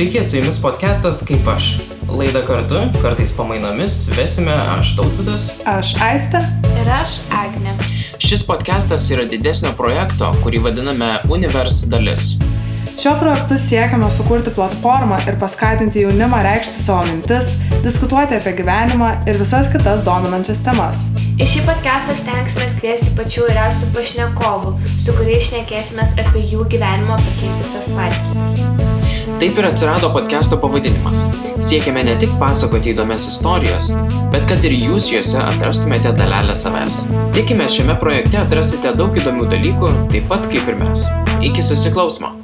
Sveiki, su jumis podcastas kaip aš. Laidą kartu, kartais pamainomis, vesime aš Tautvidas. Aš Aista. Ir aš Agne. Šis podcastas yra didesnio projekto, kurį vadiname Univers dalis. Šiuo projektu siekiame sukurti platformą ir paskatinti jaunimą reikšti savo mintis, diskutuoti apie gyvenimą ir visas kitas dominančias temas. Į šį podcastą stengsime kviesti pačių įvairiausių pašnekovų, su kuriais šnekėsime apie jų gyvenimo pakeitusias patirtis. Taip ir atsirado podcast'o pavadinimas. Siekiame ne tik pasakoti įdomias istorijas, bet kad ir jūs juose atrastumėte dalelę savęs. Tikime, šiame projekte atrasite daug įdomių dalykų, taip pat kaip ir mes. Iki susiklausimo.